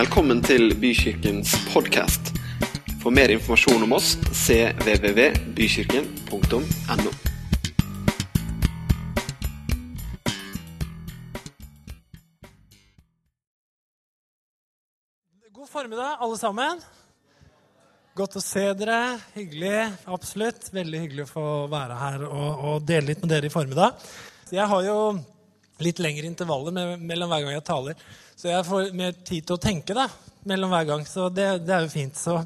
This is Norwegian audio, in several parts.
Velkommen til Bykirkens podkast. For mer informasjon om oss cvvvbykirken.no. God formiddag, alle sammen. Godt å se dere. Hyggelig. Absolutt. Veldig hyggelig å få være her og, og dele litt med dere i formiddag. Jeg har jo litt lengre intervaller mellom hver gang jeg taler, så jeg får mer tid til å tenke da, mellom hver gang. Så det, det er jo fint. Så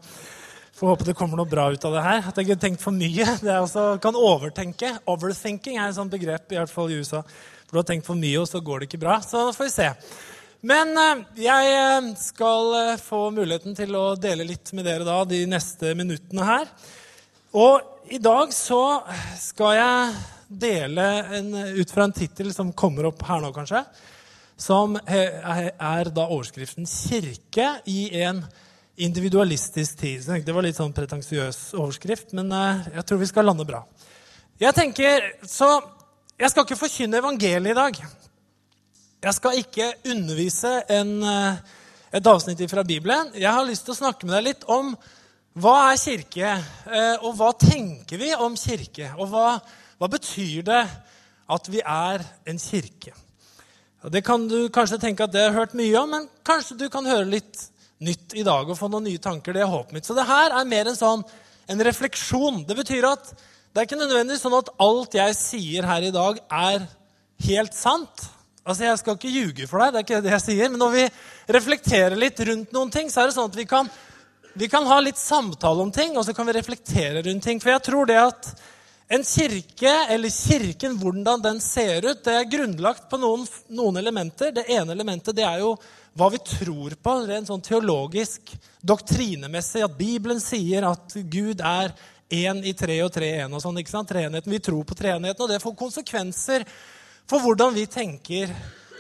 får håpe det kommer noe bra ut av det her. At jeg ikke har tenkt for mye. Det er også, kan overtenke. Overthinking er et sånt begrep, i hvert fall i USA. For du har tenkt for mye, og så går det ikke bra. Så får vi se. Men eh, jeg eh, skal eh, få muligheten til å dele litt med dere da de neste minuttene her. Og i dag så skal jeg dele en, ut fra en tittel som kommer opp her nå, kanskje. Som er, da overskriften 'Kirke i en individualistisk tid'. Det var litt sånn pretensiøs overskrift, men jeg tror vi skal lande bra. Jeg tenker, så jeg skal ikke forkynne evangeliet i dag. Jeg skal ikke undervise en, eh, et avsnitt fra Bibelen. Jeg har lyst til å snakke med deg litt om hva er kirke, eh, og hva tenker vi om kirke? Og hva, hva betyr det at vi er en kirke? Det kan du kanskje tenke at det har hørt mye om, men kanskje du kan høre litt nytt i dag og få noen nye tanker. Det er håpet mitt. Så det her er mer en sånn en refleksjon. Det betyr at det er ikke nødvendigvis sånn at alt jeg sier her i dag, er helt sant. Altså, Jeg skal ikke ljuge for deg, det er ikke det jeg sier, men når vi reflekterer litt rundt noen ting, så er det sånn at vi kan, vi kan ha litt samtale om ting, og så kan vi reflektere rundt ting. For jeg tror det at en kirke, eller kirken, hvordan den ser ut, det er grunnlagt på noen, noen elementer. Det ene elementet det er jo hva vi tror på, rent sånn teologisk, doktrinemessig. At Bibelen sier at Gud er én i tre og tre én. og sånn, ikke sant? Treenigheten. Vi tror på treenigheten, og det får konsekvenser for hvordan vi tenker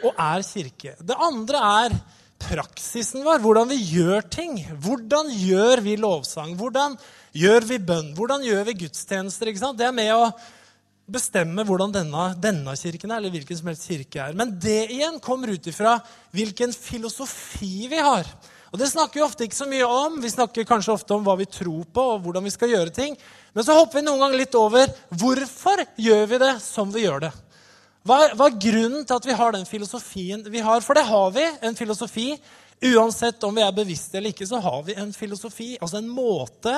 og er kirke. Det andre er praksisen vår, hvordan vi gjør ting. Hvordan gjør vi lovsang? Hvordan gjør vi bønn? Hvordan gjør vi gudstjenester? Det er med å bestemme hvordan denne, denne, kirken er, eller hvilken som helst kirke er. Men det igjen kommer ut ifra hvilken filosofi vi har. Og Det snakker vi ofte ikke så mye om. Vi snakker kanskje ofte om hva vi tror på, og hvordan vi skal gjøre ting. Men så hopper vi noen ganger litt over hvorfor gjør vi det som vi gjør det. Hva er, hva er, grunnen til at vi har den filosofien vi har? For det har vi, en filosofi. Uansett om vi er bevisste eller ikke, så har vi en filosofi, altså en måte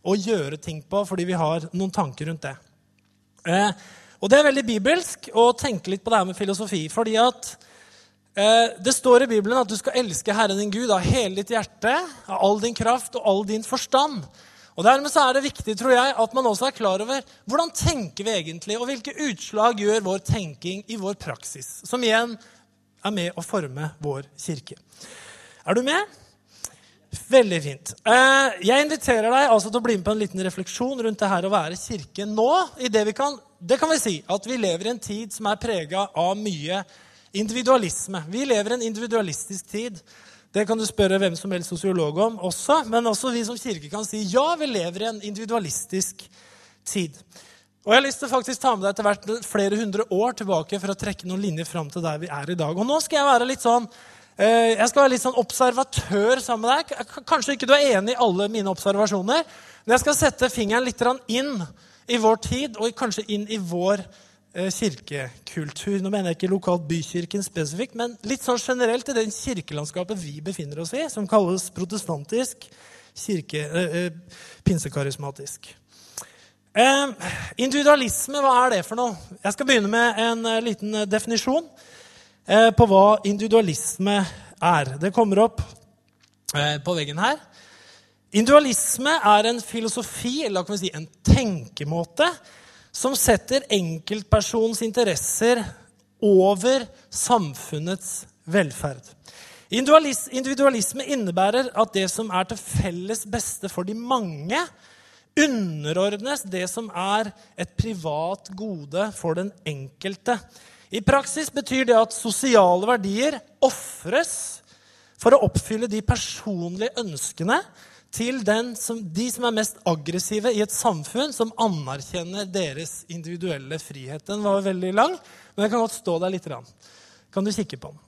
å gjøre ting på fordi vi har noen tanker rundt det. Eh, og det er veldig bibelsk å tenke litt på det her med filosofi. fordi at eh, det står i Bibelen at du skal elske Herren din Gud av hele ditt hjerte, av all din kraft og all din forstand. Og Dermed så er det viktig tror jeg, at man også er klar over hvordan tenker vi egentlig, og hvilke utslag gjør vår tenking i vår praksis, som igjen er med å forme vår kirke. Er du med? Veldig fint. Eh, jeg inviterer deg altså til å bli med på en liten refleksjon rundt det her å være kirke nå. i Det vi kan, det kan vi si at vi lever i en tid som er prega av mye individualisme. Vi lever i en individualistisk tid det kan du spørre hvem som helst sosiolog om også. Men også vi som kirke kan si ja, vi lever i en individualistisk tid. Og jeg har lyst til faktisk ta med deg etter hvert flere hundre år tilbake for å trekke noen linjer fram til der vi er i dag. Og nå skal jeg være litt sånn eh, jeg skal være litt sånn observatør sammen med deg. Kanskje ikke du er enig i alle mine observasjoner, men jeg skal sette fingeren litt inn i vår tid, og kanskje inn i vår tid kirkekultur. Nå mener jeg ikke lokalt bykirken spesifikt, men litt sånn generelt i den kirkelandskapet vi befinner oss i, som kalles protestantisk, kirke, eh, eh, pinsekarismatisk. Eh, individualisme, hva er det for noe? Jeg skal begynne med en eh, liten definisjon eh, på hva individualisme er. Det kommer opp på veggen her. Individualisme er en filosofi, eller kan vi si en tenkemåte, som setter enkeltpersonens interesser over samfunnets velferd. Individualisme innebærer at det som er til felles beste for de mange, underordnes det som er et privat gode for den enkelte. I praksis betyr det at sosiale verdier ofres for å oppfylle de personlige ønskene til som, de som er mest aggressive i et samfunn som anerkjenner deres individuelle frihet. Den var veldig lang, men jeg kan godt stå der litt. Kan du kikke på den?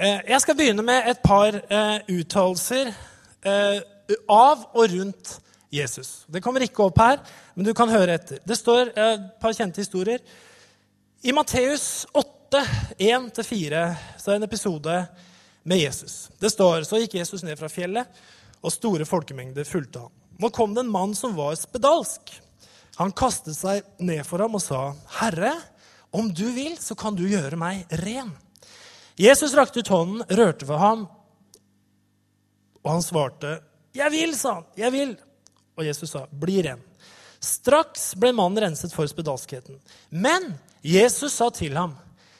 Eh, Jeg skal begynne med et par eh, uttalelser eh, av og rundt Jesus. Det kommer ikke opp her, men du kan høre etter. Det står et par kjente historier. I Matteus 8, 1-4, så er det en episode med Jesus. Det står så gikk Jesus ned fra fjellet, og store folkemengder fulgte ham. Nå kom det en mann som var spedalsk. Han kastet seg ned for ham og sa, 'Herre, om du vil, så kan du gjøre meg ren.' Jesus rakte ut hånden, rørte ved ham, og han svarte, 'Jeg vil', sa han. 'Jeg vil.' Og Jesus sa, 'Bli ren'. Straks ble mannen renset for spedalskheten. Men Jesus sa til ham,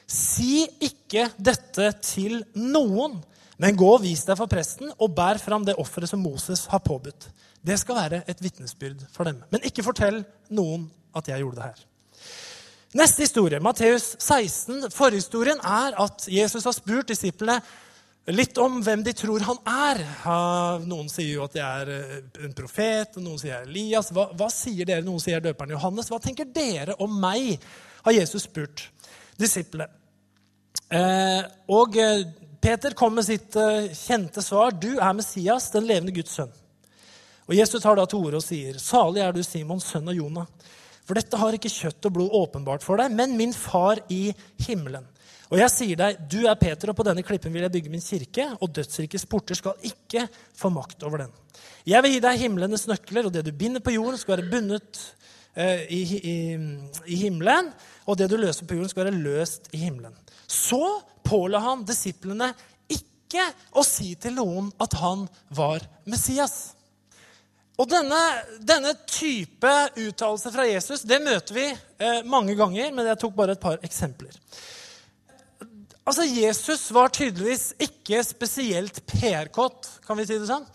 'Si ikke dette til noen, men gå og vis deg for presten og bær fram det offeret som Moses har påbudt.' Det skal være et vitnesbyrd for dem. Men ikke fortell noen at jeg gjorde det her. Neste historie, Matteus 16. Forhistorien er at Jesus har spurt disiplene litt om hvem de tror han er. Noen sier jo at jeg er eh, en profet, og noen sier er Elias. Hva, hva sier dere? Noen sier døperen Johannes. Hva tenker dere om meg? har Jesus spurt disiplene. Eh, og eh, Peter kom med sitt eh, kjente svar. Du er Messias, den levende Guds sønn. Og Jesus tar da til orde og sier, Salig er du, Simon, sønn av Jonah. For dette har ikke kjøtt og blod åpenbart for deg, men min far i himmelen. Og jeg sier deg, du er Peter, og på denne klippen vil jeg bygge min kirke, og dødsrikets porter skal ikke få makt over den. Jeg vil gi deg himlenes nøkler, og det du binder på jorden, skal være bundet eh, i, i, i himmelen, og det du løser på jorden, skal være løst i himmelen. Så påla han disiplene ikke å si til noen at han var Messias. Og denne, denne type uttalelse fra Jesus det møter vi eh, mange ganger, men jeg tok bare et par eksempler. Altså, Jesus var tydeligvis ikke spesielt PR-kåt, kan vi si det sånn.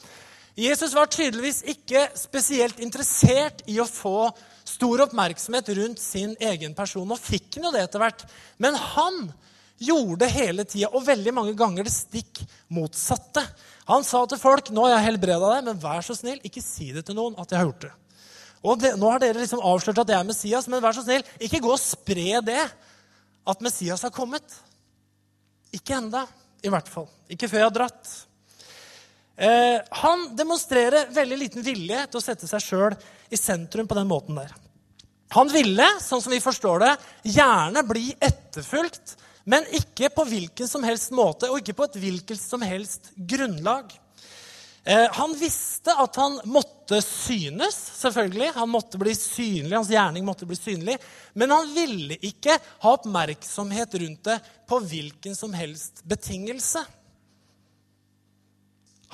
Jesus var tydeligvis ikke spesielt interessert i å få stor oppmerksomhet rundt sin egen person. Og fikk han jo det etter hvert. Men han gjorde hele tida, og veldig mange ganger, det stikk motsatte. Han sa til folk nå har jeg helbreda deg, men vær så snill, ikke si det til noen at jeg har gjort det. Og det, Nå har dere liksom avslørt at jeg er Messias, men vær så snill, ikke gå og spre det at Messias har kommet. Ikke enda, i hvert fall. Ikke før jeg har dratt. Eh, han demonstrerer veldig liten vilje til å sette seg sjøl i sentrum på den måten der. Han ville, sånn som vi forstår det, gjerne bli etterfulgt, men ikke på hvilken som helst måte og ikke på et hvilket som helst grunnlag. Eh, han visste at han måtte synes, selvfølgelig. Han måtte bli synlig, Hans gjerning måtte bli synlig. Men han ville ikke ha oppmerksomhet rundt det på hvilken som helst betingelse.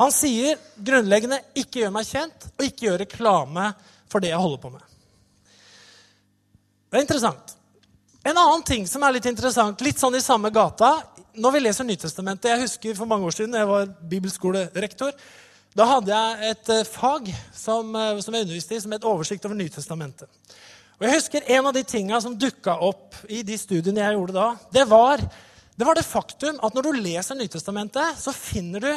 Han sier grunnleggende 'ikke gjør meg kjent', og 'ikke gjør reklame for det jeg holder på med'. Det er interessant. En annen ting som er litt interessant, litt sånn i samme gata Når vi leser Nytestamentet Jeg husker for mange år siden jeg var bibelskolerektor. Da hadde jeg et eh, fag som, eh, som jeg underviste i, som het Oversikt over Nytestamentet. Og jeg husker En av de tinga som dukka opp i de studiene jeg gjorde da, det var, det var det faktum at når du leser Nytestamentet, så finner du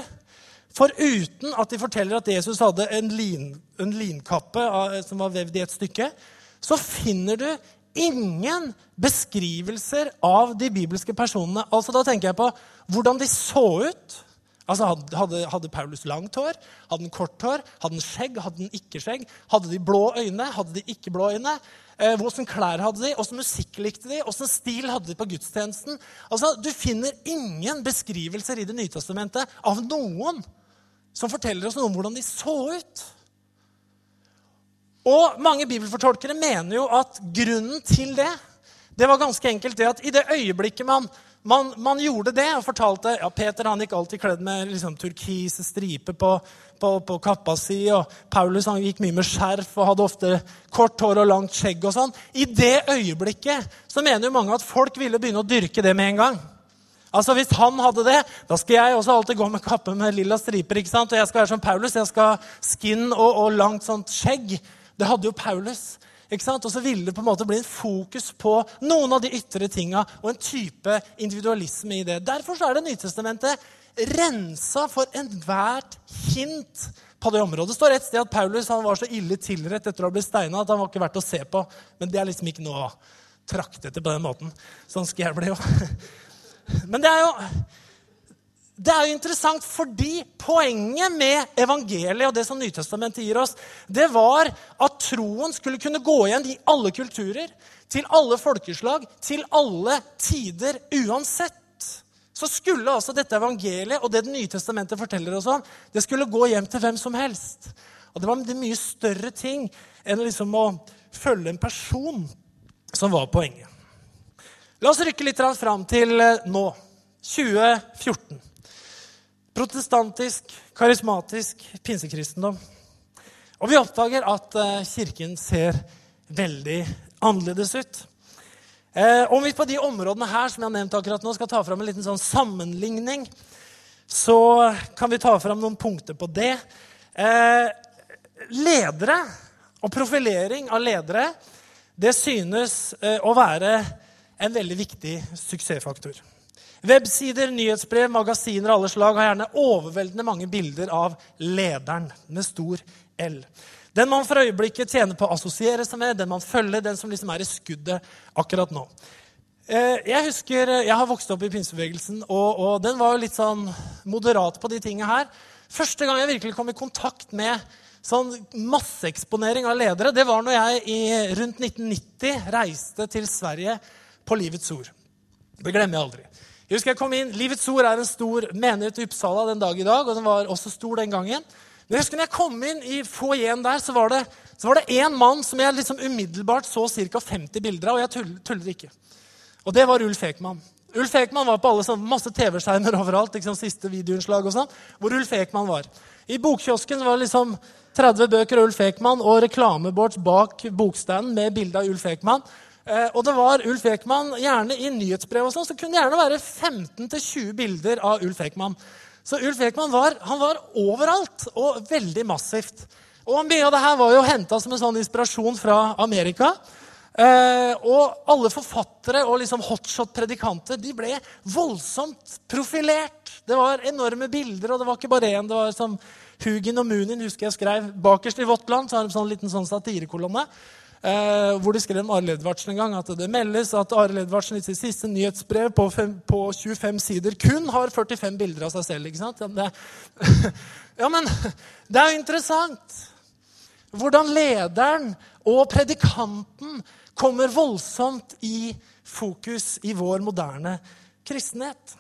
Foruten at de forteller at Jesus hadde en, lin, en linkappe som var vevd i et stykke, så finner du ingen beskrivelser av de bibelske personene. Altså Da tenker jeg på hvordan de så ut. Altså Hadde, hadde Paulus langt hår? Hadde han kort hår? Hadde han skjegg? Hadde han ikke skjegg? Hadde de blå øyne? Hadde de ikke blå øyne? Eh, Åssen klær hadde de? Åssen musikk likte de? Åssen stil hadde de på gudstjenesten? Altså, Du finner ingen beskrivelser i Det nye testamentet av noen som forteller oss noe om hvordan de så ut. Og mange bibelfortolkere mener jo at grunnen til det det var ganske enkelt det at i det øyeblikket man, man, man gjorde det og fortalte ja, Peter han gikk alltid kledd med liksom, turkise striper på, på, på, kappa si, og Paulus han gikk mye med skjerf og hadde ofte kort hår og langt skjegg. og sånn. I det øyeblikket så mener jo mange at folk ville begynne å dyrke det med en gang. Altså Hvis han hadde det, da skal jeg også alltid gå med kappe med lilla striper. ikke sant? Og jeg skal være som Paulus. Jeg skal ha skin og, og langt sånt skjegg. Det hadde jo Paulus. ikke sant? Og så ville det på en måte bli en fokus på noen av de ytre tinga og en type individualisme i det. Derfor så er det Nytestamentet rensa for enhvert hint på det området. Det står et sted at Paulus han var så ille tilrett etter å ha blitt steina at han var ikke verdt å se på. Men det er liksom ikke noe å trakte etter på den måten. Sånn skal jeg bli jo. Men det er jo Det er jo interessant fordi poenget med evangeliet og det som Nytestamentet gir oss, det var at troen skulle kunne gå igjen i alle kulturer, til alle folkeslag, til alle tider, uansett. Så skulle altså dette evangeliet og det Det nye testamentet forteller oss om, det skulle gå hjem til hvem som helst. Og det var en mye større ting enn liksom å følge en person som var poenget. La oss rykke litt fram til eh, nå. 2014. Protestantisk, karismatisk pinsekristendom. Og vi oppdager at eh, Kirken ser veldig annerledes ut. Eh, om vi på de områdene her som jeg har nevnt akkurat nå, skal ta fram en liten sånn sammenligning, så kan vi ta fram noen punkter på det. Eh, ledere og profilering av ledere det synes å være en veldig viktig suksessfaktor. Websider, nyhetsbrev, magasiner av alle slag har gjerne overveldende mange bilder av lederen med stor L. Den man for øyeblikket tjener på å assosiere seg med, den man følger, den som liksom er i skuddet akkurat nå. Eh, jeg husker, jeg har vokst opp i pinsebevegelsen, og, og den var jo litt sånn moderat på de tingene her. Første gang jeg virkelig kom i kontakt med sånn masseeksponering av ledere, det var når jeg i rundt 1990 reiste til Sverige på Livets Ord. Det glemmer jeg aldri. Jeg husker jeg kom inn, Livets Ord er en stor menighet i Uppsala den dag i dag. og den var også stor den gangen. Men jeg husker når jeg kom inn i foajeen der, så var det så én mann som jeg liksom umiddelbart så ca. 50 bilder av. Og jeg tuller, tuller, ikke. Og det var Ulf Ekman. Ulf Ekman var på alle sånne, masse TV-skjermer overalt. Liksom, siste videoinnslag og sånn, Hvor Ulf Ekman var. I bokkiosken var det liksom 30 bøker av Ulf Ekman og reklameboards bak bokstanden med bilde av Ulf Ekman. Eh, og det var Ulf Ekman, gjerne i nyhetsbrev og sånn, så kunne det gjerne være 15-20 bilder av Ulf Ekman. Så Ulf Ekman var, var overalt og veldig massivt. Og mye av det her var jo henta som en sånn inspirasjon fra Amerika. Eh, og alle forfattere og liksom hotshot-predikanter de ble voldsomt profilert. Det var enorme bilder, og det var ikke bare én. Det var som Hugin og Munin husker jeg skrev bakerst i Vårt Land. så har de sånn liten sånn satirekolonne Eh, hvor de skrev om Arild Edvardsen en gang at det meldes at Arild Edvardsen i sitt siste nyhetsbrev på, fem, på, 25 sider kun har 45 bilder av seg selv. ikke sant? Ja, det, ja, men det er jo interessant hvordan lederen og predikanten kommer voldsomt i fokus i vår moderne kristenhet.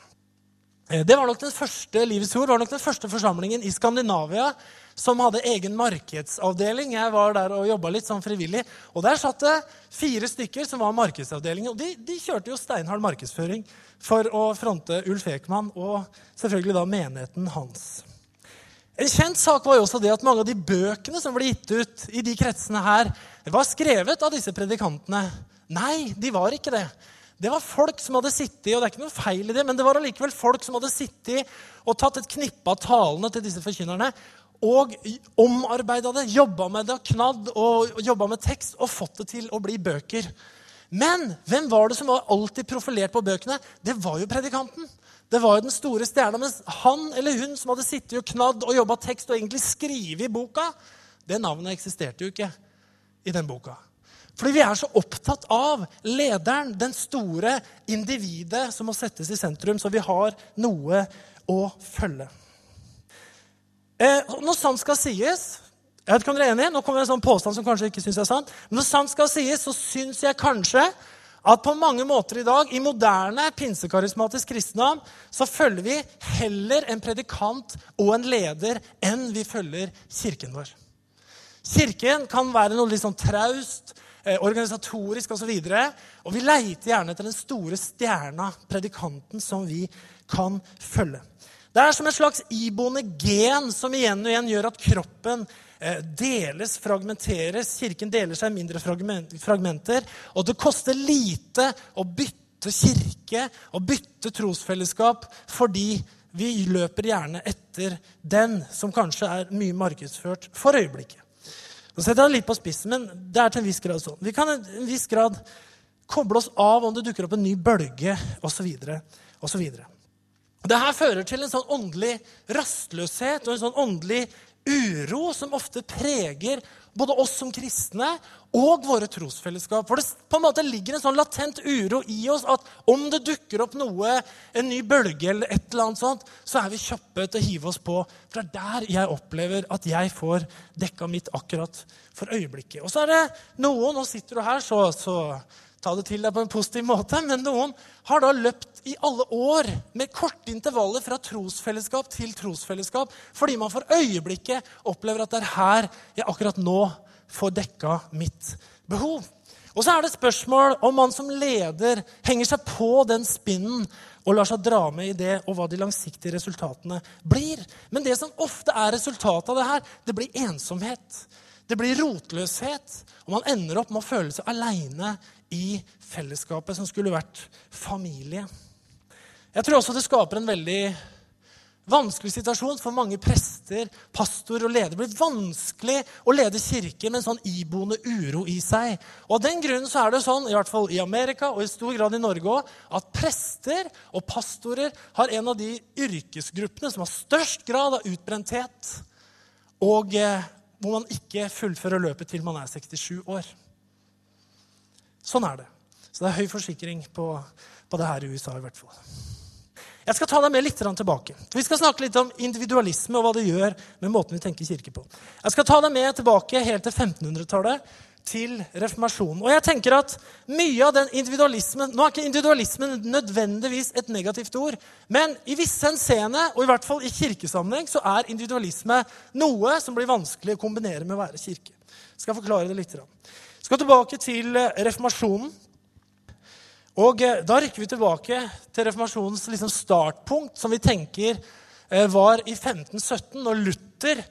Eh, det var nok den første Livets Ord var nok den første forsamlingen i Skandinavia som hadde egen markedsavdeling. Jeg var der og jobba litt som frivillig. Og Der satt det fire stykker som var markedsavdelingen. Og de, de, kjørte jo steinhard markedsføring for å fronte Ulf Ekman og selvfølgelig da menigheten hans. En kjent sak var jo også det at mange av de bøkene som ble gitt ut i de kretsene her, var skrevet av disse predikantene. Nei, de var ikke det. Det var folk som hadde sittet, og det er ikke noe feil i det, men det var allikevel folk som hadde sittet og tatt et knippe av talene til disse forkynnerne og omarbeida det, jobba med det, knadd og jobba med tekst og fått det til å bli bøker. Men hvem var det som var alltid profilert på bøkene? Det var jo predikanten. Det var jo den store stjerna. Mens han eller hun som hadde sittet og knadd og jobba tekst og egentlig skrevet boka, det navnet eksisterte jo ikke i den boka. Fordi vi er så opptatt av lederen, den store individet som må settes i sentrum, så vi har noe å følge. Eh, når sant skal sies jeg vet ikke om dere er enige, Nå kommer en sånn påstand som kanskje ikke synes er sant. Men når sant skal sies, så syns jeg kanskje at på mange måter i dag, i moderne pinsekarismatisk kristendom, så følger vi heller en predikant og en leder enn vi følger kirken vår. Kirken kan være noe litt sånn traust, eh, organisatorisk osv. Og, så og vi leiter gjerne etter den store stjerna, predikanten, som vi kan følge. Det er som et slags iboende gen som igjen og igjen gjør at kroppen eh, deles, fragmenteres. Kirken deler seg i mindre fragmenter. Og det koster lite å bytte kirke og bytte trosfellesskap fordi vi løper gjerne etter den som kanskje er mye markedsført for øyeblikket. Nå setter jeg det litt på spissen, men det er til en viss grad sånn. Vi kan i en viss grad koble oss av om det dukker opp en ny bølge osv. osv. Det her fører til en sånn åndelig rastløshet og en sånn åndelig uro som ofte preger både oss som kristne og våre trosfellesskap. For det på en måte ligger en sånn latent uro i oss at om det dukker opp noe, en ny bølge eller et eller annet sånt, så er vi kjappe til å hive oss på. For det er der jeg opplever at jeg får dekka mitt akkurat for øyeblikket. Og så er det noen Nå sitter du her, så, så ta det til deg på en positiv måte. Men noen har da løpt i alle år med korte intervaller fra trosfellesskap til trosfellesskap fordi man for øyeblikket opplever at det er her jeg akkurat nå får dekka mitt behov. Og så er det spørsmål om man som leder henger seg på den spinnen og lar seg dra med i det, og hva de langsiktige resultatene blir. Men det som ofte er resultatet av det her, det blir ensomhet. Det blir rotløshet, og man ender opp med å føle seg aleine i fellesskapet som skulle vært familie. Jeg tror også det skaper en veldig vanskelig situasjon for mange prester, pastor og ledere. Det blir vanskelig å lede kirken med en sånn iboende uro i seg. Og Av den grunnen så er det sånn, i hvert fall i Amerika og i stor grad i Norge òg, at prester og pastorer har en av de yrkesgruppene som har størst grad av utbrenthet, og eh, hvor man ikke fullfører løpet til man er 67 år. Sånn er det. Så det er høy forsikring på, på det her i USA i hvert fall. Jeg skal ta deg med litt tilbake. Vi skal snakke litt om individualisme og hva det gjør med måten vi tenker kirke på. Jeg skal ta deg med tilbake helt til 1500-tallet, til reformasjonen. Og jeg tenker at mye av den individualismen Nå er ikke individualismen nødvendigvis et negativt ord, men i visse henseende, og i hvert fall i kirkesammenheng, så er individualisme noe som blir vanskelig å kombinere med å være kirke. Jeg skal forklare det litt. Skal tilbake til eh, reformasjonen. Og eh, Da rykker vi tilbake til reformasjonens liksom startpunkt, som vi tenker eh, var i 1517, når Luther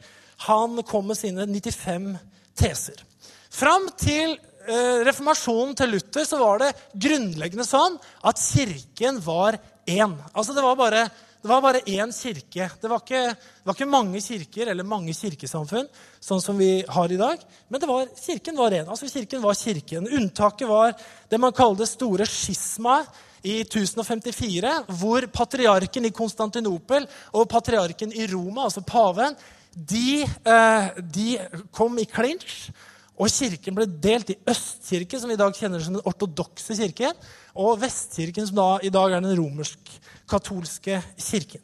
han kom med sine 95 teser. Fram til reformasjonen til Luther så var det grunnleggende sånn at kirken var én. Altså det var bare det var bare én kirke. Det var, ikke, det var, ikke, mange kirker eller mange kirkesamfunn, sånn som vi har i dag. Men var, kirken var én. Altså, kirken var kirken. Unntaket var det man kaller store skismaet i 1054, hvor patriarken i Konstantinopel og patriarken i Roma, altså paven, de, eh, de kom i klinsj. Og kirken ble delt i østkirken, som vi i dag kjenner som den ortodokse kirken, og vestkirken, som da, i dag er den romersk-katolske kirken.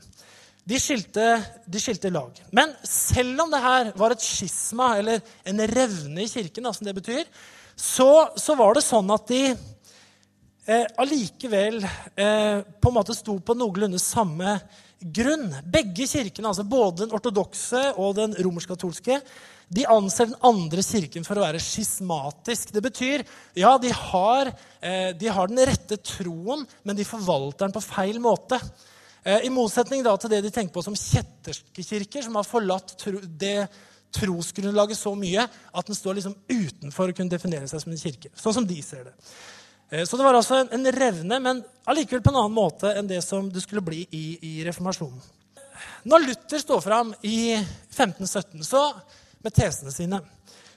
De skilte, de skilte, lag. Men selv om det her var et skisma, eller en revne i kirken, da, som det betyr, så, så, var det sånn at de eh, allikevel eh, på en måte sto på noenlunde samme grunn. Begge kirkene, altså både den ortodokse og den romersk-katolske, de anser den andre kirken for å være skismatisk. Det betyr ja, de har, eh, de har den rette troen, men de forvalter den på feil måte. Eh, I motsetning til det de tenker på som kjetterske kirker, som har forlatt det trosgrunnlaget så mye at den står liksom utenfor å kunne definere seg som en kirke. Sånn som de ser det. Eh, så det var altså en, en revne, men allikevel på en annen måte enn det som det skulle bli i, i reformasjonen. Når Luther står fram i 1517, så med tesene sine,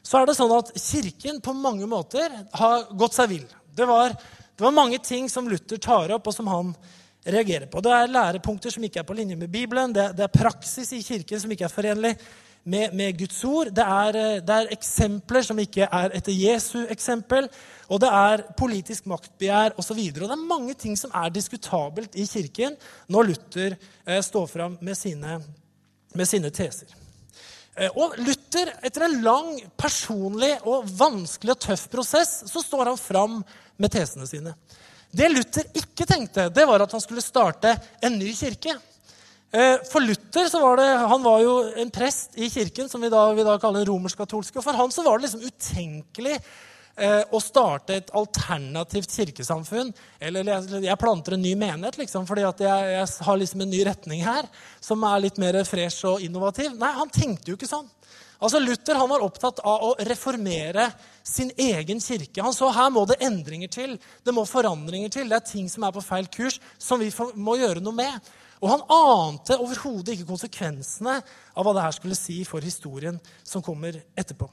så er det sånn at Kirken på mange måter har gått seg vill. Det var, det var mange ting som Luther tar opp, og som han reagerer på. Det er lærepunkter som ikke er på linje med Bibelen. Det, det er praksis i Kirken som ikke er forenlig med, med Guds ord. Det er, det er, eksempler som ikke er etter Jesu eksempel. Og det er politisk maktbegjær osv. Og, så og det er mange ting som er diskutabelt i Kirken når Luther eh, står fram med sine, med sine teser. Eh, og Luther, etter en lang, personlig og vanskelig og tøff prosess, så står han fram med tesene sine. Det Luther ikke tenkte, det var at han skulle starte en ny kirke. Eh, for Luther så var det, han var jo en prest i kirken, som vi da, vi da kaller romersk-katolske. og For han så var det liksom utenkelig å starte et alternativt kirkesamfunn. Eller jeg planter en ny menighet liksom, fordi jeg, jeg, har liksom en ny retning her som er litt mer fresh og innovativ. Nei, han tenkte jo ikke sånn. Altså, Luther han var opptatt av å reformere sin egen kirke. Han så her må det endringer til. Det må forandringer til. Det er ting som er på feil kurs, som vi må gjøre noe med. Og han ante overhodet ikke konsekvensene av hva det her skulle si for historien som kommer etterpå.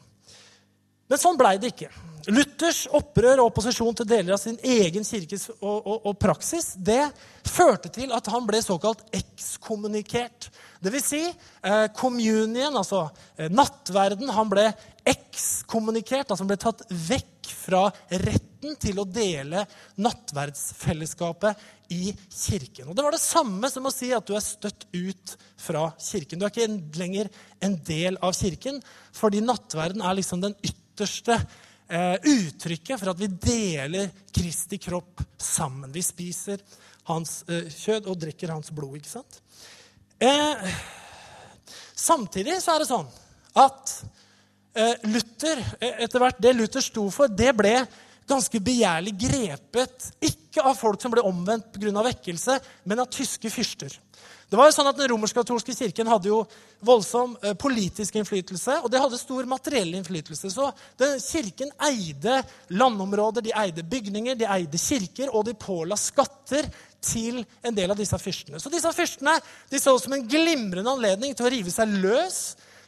Men sånn blei det ikke. Luthers opprør og opposisjon til deler av sin egen kirkes og, og, og praksis det førte til at han ble såkalt ekskommunikert. Dvs. Si, eh, communion, altså eh, nattverden, han ble ekskommunikert. Altså han ble tatt vekk fra retten til å dele nattverdsfellesskapet i kirken. Og Det var det samme som å si at du er støtt ut fra kirken. Du er ikke lenger en del av kirken, fordi nattverden er liksom den ytterste eh, uttrykket for at vi deler Kristi kropp sammen. Vi spiser hans eh, kjød og drikker hans blod. ikke sant? Eh, samtidig så er det sånn at eh, Luther, eh, etter hvert det Luther sto for, det ble ganske begjærlig grepet. Ikke av folk som ble omvendt pga. vekkelse, men av tyske fyrster. Det var jo sånn at Den romersk-katolske kirken hadde jo voldsom eh, politisk innflytelse, og det hadde stor materiell innflytelse. Så den, Kirken eide landområder, de eide bygninger, de eide kirker, og de påla skatter til en del av disse fyrstene. Så disse fyrstene de så som en glimrende anledning til å rive seg løs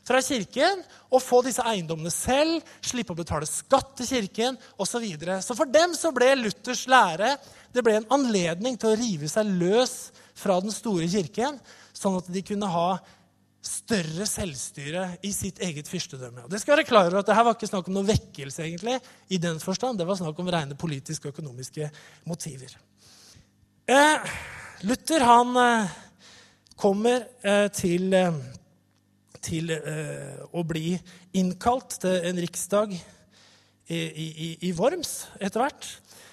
fra kirken og få disse eiendommene selv, slippe å betale skatt til kirken osv. Så, videre. så for dem så ble Luthers lære det ble en anledning til å rive seg løs fra den store kirken, sånn at de kunne ha større selvstyre i sitt eget fyrstedømme. Og det skal være klar over at det her var ikke snakk om noe vekkelse, egentlig, i den forstand. Det var snakk om rene politiske og økonomiske motiver. Eh, Luther han eh, kommer eh, til, eh, til eh, å bli innkalt til en riksdag i, i, i Worms etter hvert.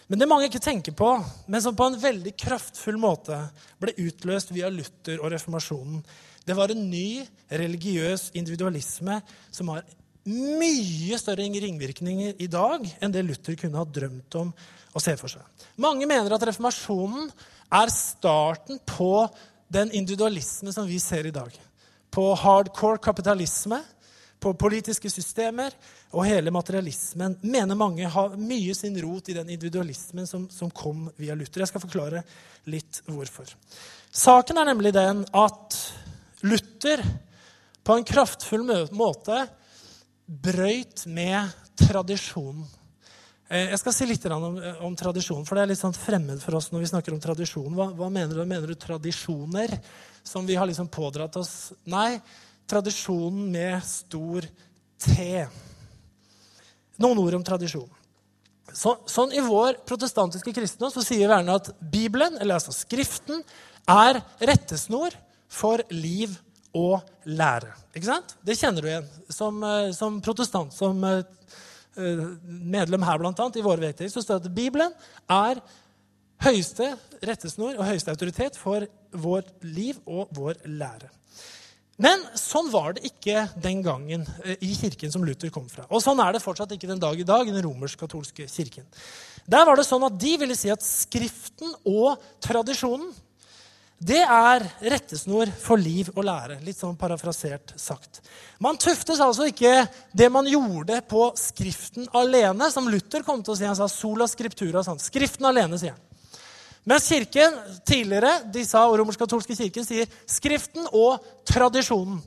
Men det mange ikke tenker på, men som på en veldig kraftfull måte ble utløst via Luther og reformasjonen, det var en ny religiøs individualisme som har mye større ringvirkninger i dag enn det Luther kunne ha drømt om å se for seg. Mange mener at reformasjonen er starten på den individualisme som vi ser i dag. På hardcore kapitalisme, på politiske systemer og hele materialismen mener mange har mye sin rot i den individualismen som, som, kom via Luther. Jeg skal forklare litt hvorfor. Saken er nemlig den at Luther på en kraftfull måte brøyt med tradisjonen. Eh, jeg skal si litt om, om tradisjon, for det er litt sånn fremmed for oss når vi snakker om tradisjon. Hva, hva mener du? Mener du tradisjoner som vi har liksom pådratt oss? Nei, tradisjonen med stor T. Noen ord om tradisjon. Så, sånn I vår protestantiske kristendom så sier Verne at Bibelen, eller altså Skriften, er rettesnor for liv og lære. Ikke sant? Det kjenner du igjen som, eh, som protestant, som medlem her blant annet, i våre vedtekter. Så står det at Bibelen er høyeste rettesnor og høyeste autoritet for vårt liv og vår lære. Men sånn var det ikke den gangen eh, i kirken som Luther kom fra. Og sånn er det fortsatt ikke den dag i dag i den romersk-katolske kirken. Der var det sånn at De ville si at Skriften og tradisjonen det er rettesnor for liv og lære. Litt sånn parafrasert sagt. Man tuftes altså ikke det man gjorde på Skriften alene, som Luther kom til å si. Han sa sola scriptura. Sånn. Skriften alene, sier han. Mens kirken tidligere, de sa, og romersk-katolske kirken sier Skriften og tradisjonen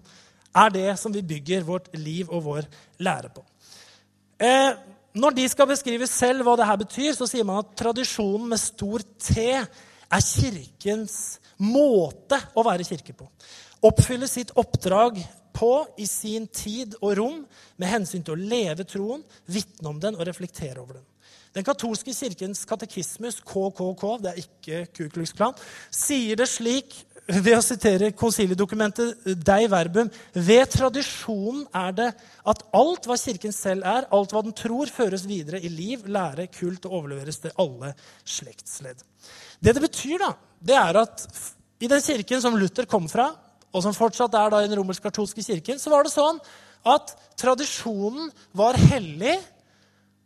er det som vi bygger vårt liv og vår lære på. Eh, når de skal beskrive selv hva det her betyr, så sier man at tradisjonen med stor T er kirkens måte å være kirke på. Oppfylle sitt oppdrag på i sin tid og rom med hensyn til å leve troen, vitne om den og reflektere over den. Den katolske kirkens katekismus, KKK, det er ikke Ku Klan, sier det slik ved å sitere konsiliedokumentet Dei verbum Ved tradisjonen er det at alt hva Kirken selv er, alt hva den tror, føres videre i liv, lære, kult og overleveres til alle slektsledd. Det det betyr, da, det er at i den kirken som Luther kom fra, og som fortsatt er da i den romersk-katolske kirken, så var det sånn at tradisjonen var hellig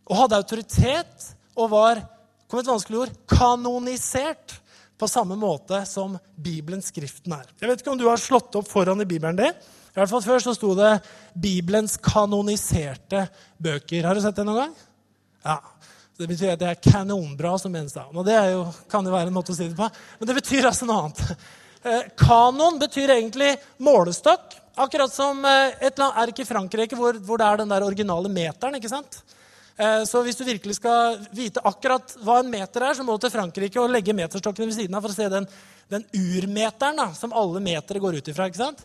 og hadde autoritet og var kom et vanskelig ord, kanonisert på samme måte som Bibelens skriften er. Jeg vet ikke om du har slått opp foran i Bibelen din. I hvert fall Før så sto det 'Bibelens kanoniserte bøker'. Har du sett det noen gang? Ja. Det betyr at det er kanonbra som menes da. Og det jo, kan jo være en måte å si det på. Men det betyr altså noe annet. Eh, kanon betyr egentlig målestokk. Akkurat som et et, Er det ikke Frankrike hvor, hvor det er den der originale meteren? ikke sant? Eh, Så hvis du virkelig skal vite akkurat hva en meter er, så må du til Frankrike og legge meterstokkene ved siden av for å se den, den urmeteren da, som alle metere går ut ifra. ikke sant?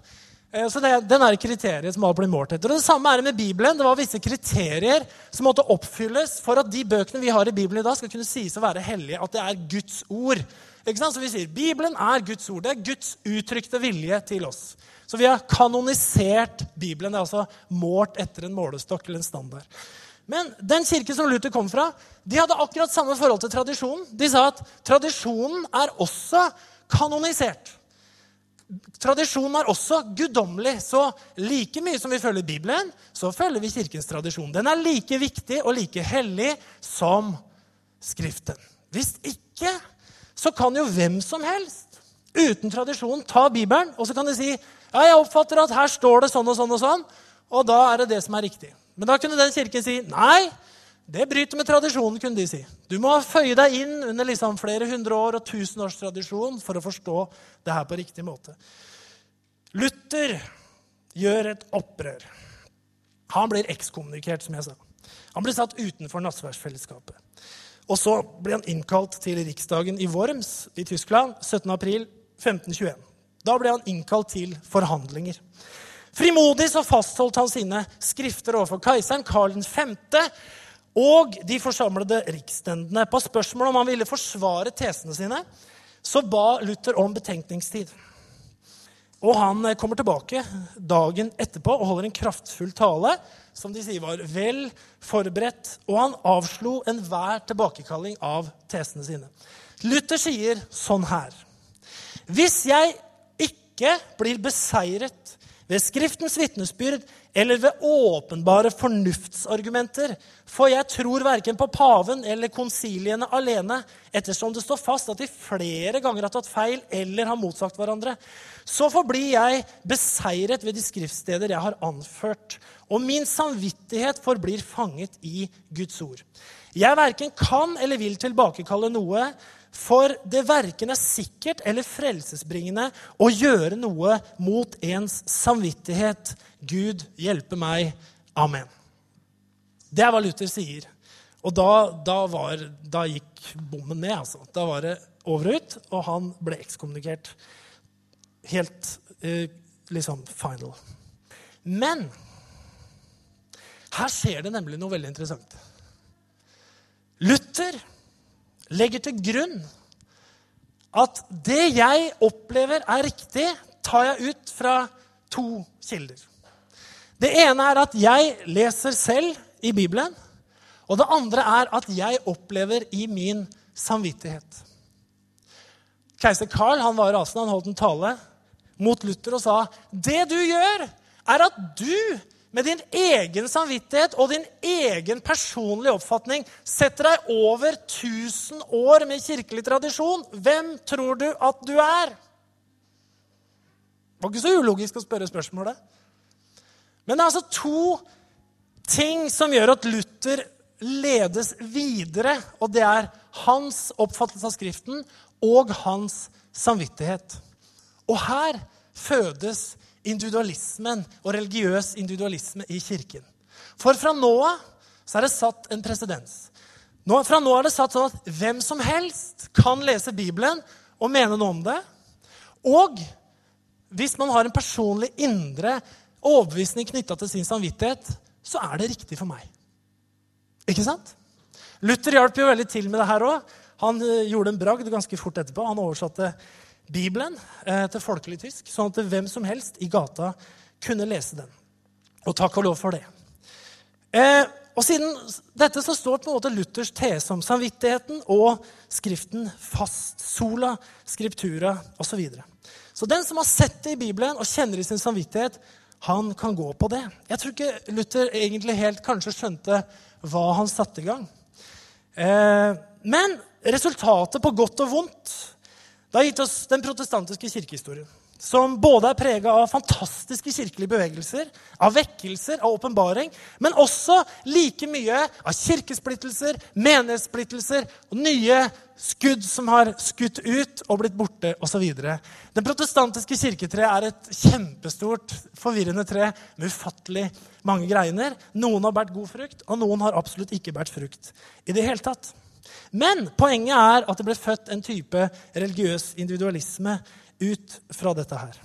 Eh, Så det, Den er kriteriet som alt blir målt etter. Og Det samme er det med Bibelen. Det var visse kriterier som måtte oppfylles for at de bøkene vi har i Bibelen i dag, skal kunne sies å være hellige. At det er Guds ord. Ikke sant? Så vi sier Bibelen er Guds ord. Det er Guds uttrykte vilje til oss. Så vi har kanonisert Bibelen. Det er altså målt etter en målestokk eller en standard. Men den kirken som Luther kom fra, de hadde akkurat samme forhold til tradisjonen. De sa at tradisjonen er også kanonisert. Tradisjonen er også guddommelig. Så like mye som vi følger Bibelen, så følger vi Kirkens tradisjon. Den er like viktig og like hellig som Skriften. Hvis ikke, så kan jo hvem som helst uten tradisjon ta Bibelen og så kan de si ja, jeg oppfatter at her står det sånn og sånn og sånn, og da er det det som er riktig. Men da kunne den kirken si nei, det bryter med tradisjonen. kunne de si. Du må føye deg inn under liksom flere hundre år og tusen års tradisjon for å forstå det her på riktig måte. Luther gjør et opprør. Han blir ekskommunikert, som jeg sa. Han blir satt utenfor nattverdsfellesskapet. Og så blir han innkalt til riksdagen i Worms i Tyskland 17. april 1521. Da ble han innkalt til forhandlinger. Frimodig så fastholdt han sine skrifter overfor keiseren Karl 5. og de forsamlede riksstendene. På spørsmål om han ville forsvare tesene sine, så ba Luther om betenkningstid. Og han kommer tilbake dagen etterpå og holder en kraftfull tale som de sier var vel forberedt, og han avslo enhver tilbakekalling av tesene sine. Luther sier sånn her Hvis jeg ikke blir beseiret ved Skriftens vitnesbyrd eller ved åpenbare fornuftsargumenter, for jeg tror verken på paven eller konsiliene alene, ettersom det står fast at de flere ganger har tatt feil eller har motsagt hverandre, så forblir jeg beseiret ved de skriftsteder jeg har anført, og min samvittighet forblir fanget i Guds ord. Jeg verken kan eller vil tilbakekalle noe, for det verken er sikkert eller frelsesbringende å gjøre noe mot ens samvittighet. Gud hjelpe meg. Amen. Det er hva Luther sier. Og da, da, var, da gikk bommen ned. altså. Da var det over og ut, og han ble ekskommunikert. Helt eh, liksom final. Men her skjer det nemlig noe veldig interessant. Luther legger til grunn at det jeg opplever er riktig, tar jeg ut fra to kilder. Det ene er at jeg leser selv i Bibelen. Og det andre er at jeg opplever i min samvittighet. Keiser Karl han var rasende. Han holdt en tale mot Luther og sa det du gjør, er at du med din egen samvittighet og din egen personlige oppfatning setter deg over 1000 år med kirkelig tradisjon. Hvem tror du at du er? Det var ikke så ulogisk å spørre spørsmålet. Men det er altså to ting som gjør at Luther ledes videre, og det er hans oppfattelse av Skriften og hans samvittighet. Og her fødes individualismen og religiøs individualisme i kirken. For fra nå av så er det satt en presedens. Fra nå er det satt sånn at hvem som helst kan lese Bibelen og mene noe om det. Og hvis man har en personlig indre overbevisning knytta til sin samvittighet, så er det riktig for meg. Ikke sant? Luther hjalp jo veldig til med det her òg. Han eh, gjorde en bragd ganske fort etterpå. Han oversatte Bibelen eh, til folkelig tysk, sånn at hvem som helst i gata kunne lese den. Og takk og lov for det. Eh, og siden dette så står på en måte Luthers tese om samvittigheten og Skriften fast. Sola, skriptura osv. Så, videre. så den som har sett det i Bibelen og kjenner i sin samvittighet, han kan gå på det. Jeg tror ikke Luther egentlig helt kanskje skjønte hva han satte i gang. Eh, men resultatet på godt og vondt det har gitt oss den protestantiske kirkehistorien. som både er prega av fantastiske kirkelige bevegelser, av vekkelser, av åpenbaring, men også like mye av kirkesplittelser, menighetssplittelser og nye skudd som har skutt ut og blitt borte osv. Den protestantiske kirketreet er et kjempestort, forvirrende tre med ufattelig mange greiner. Noen har båret god frukt, og noen har absolutt ikke båret frukt i det hele tatt. Men poenget er at det ble født en type religiøs individualisme ut fra dette her.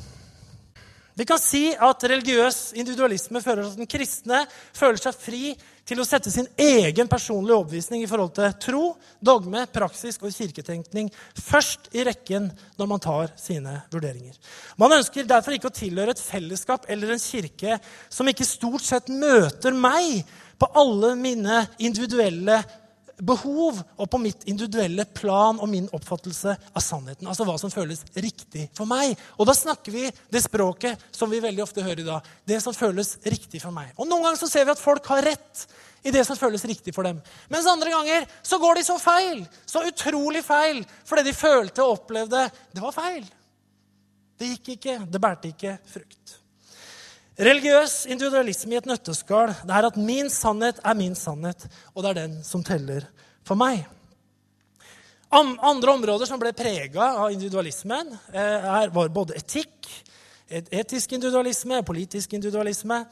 Vi kan si at religiøs individualisme fører til at den kristne føler seg fri til å sette sin egen personlige overbevisning i forhold til tro, dogme, praksis og kirketenkning først i rekken når man tar sine vurderinger. Man ønsker derfor ikke å tilhøre et fellesskap eller en kirke som ikke stort sett møter meg på alle mine individuelle behov og på mitt individuelle plan og min oppfattelse av sannheten. Altså hva som føles riktig for meg. Og da snakker vi det språket som vi veldig ofte hører i dag. Det som føles riktig for meg. Og noen ganger så ser vi at folk har rett i det som føles riktig for dem. Mens andre ganger så går de så feil. Så utrolig feil. For det de følte og opplevde det var feil. Det gikk ikke. Det bærte ikke frukt. Religiøs individualisme i et nøtteskall det er at min sannhet er min sannhet, og det er den som teller for meg. Andre områder som ble prega av individualismen, er, var både etikk, etisk individualisme, politisk individualisme.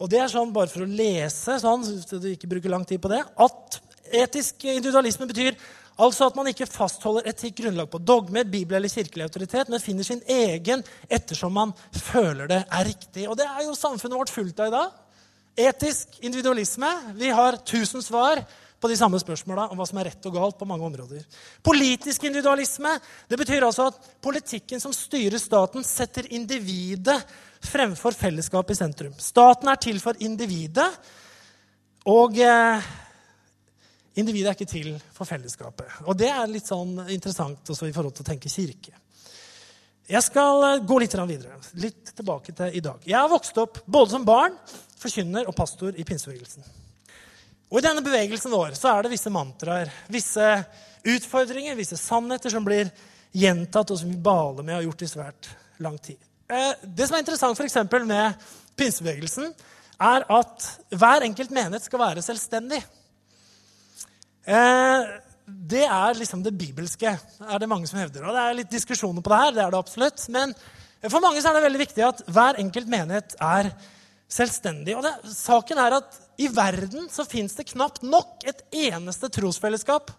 Og det er sånn, bare for å lese, sånn, så du ikke bruker lang tid på det, at etisk individualisme betyr Altså at man ikke fastholder etikk grunnlag på dogmer, bibel eller kirkelig autoritet, men finner sin egen ettersom man føler det er riktig. Og det er jo samfunnet vårt fullt av i dag. Etisk individualisme. Vi har tusen svar på de samme spørsmåla om hva som er rett og galt på mange områder. Politisk individualisme det betyr altså at politikken som styrer staten, setter individet fremfor fellesskapet i sentrum. Staten er til for individet. Og eh, Individet er ikke til for fellesskapet. Og det er litt sånn interessant også i forhold til å tenke kirke. Jeg skal eh, gå litt videre. Litt tilbake til i dag. Jeg har vokst opp både som barn, forkynner og pastor i pinsebevegelsen. Og I denne bevegelsen vår så er det visse mantraer, visse utfordringer, visse sannheter som blir gjentatt, og som vi baler med og har gjort i svært lang tid. Eh, det som er interessant for med pinsebevegelsen, er at hver enkelt menighet skal være selvstendig. Eh, det er liksom det bibelske, er det mange som hevder. Og det er litt diskusjoner på det her, det er det absolutt. Men for mange er det veldig viktig at hver enkelt menighet er selvstendig. Og det, saken er at i verden så fins det knapt nok et eneste trosfellesskap,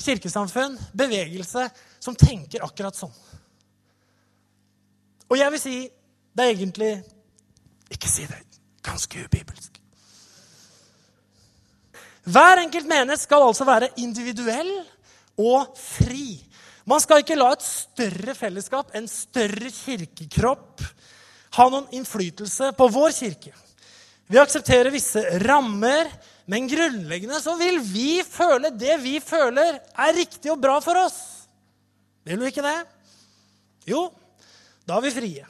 kirkesamfunn, bevegelse, som tenker akkurat sånn. Og jeg vil si det er egentlig Ikke si det. Ganske ubibelsk. Hver enkelt menighet skal altså være individuell og fri. Man skal ikke la et større fellesskap, en større kirkekropp, ha noen innflytelse på vår kirke. Vi aksepterer visse rammer, men grunnleggende så vil vi føle det vi føler er riktig og bra for oss. Vil du ikke det? Jo, da er vi frie.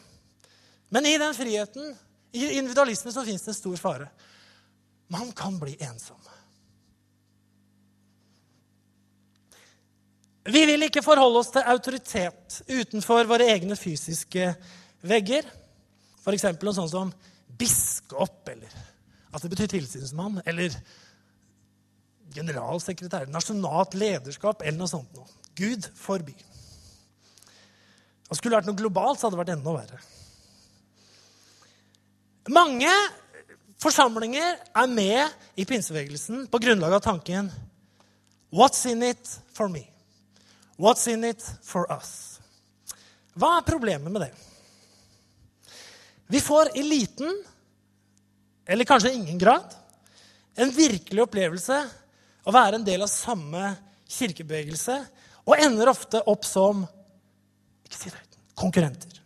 Men i den friheten, i individualisme, så fins det en stor fare. Man kan bli ensom. Vi vil ikke forholde oss til autoritet utenfor våre egne fysiske vegger. F.eks. noe sånt som biskop, eller at det betyr tilsynsmann, eller generalsekretær, nasjonalt lederskap eller noe sånt. Noe. Gud forby. Og Skulle det vært noe globalt, så hadde det vært enda verre. Mange forsamlinger er med i pinsebevegelsen på grunnlag av tanken What's in it for me? What's in it for us? Hva er problemet med det? Vi får i liten, eller kanskje ingen grad, en virkelig opplevelse å være en del av samme kirkebevegelse, og ender ofte opp som ikke si det, konkurrenter.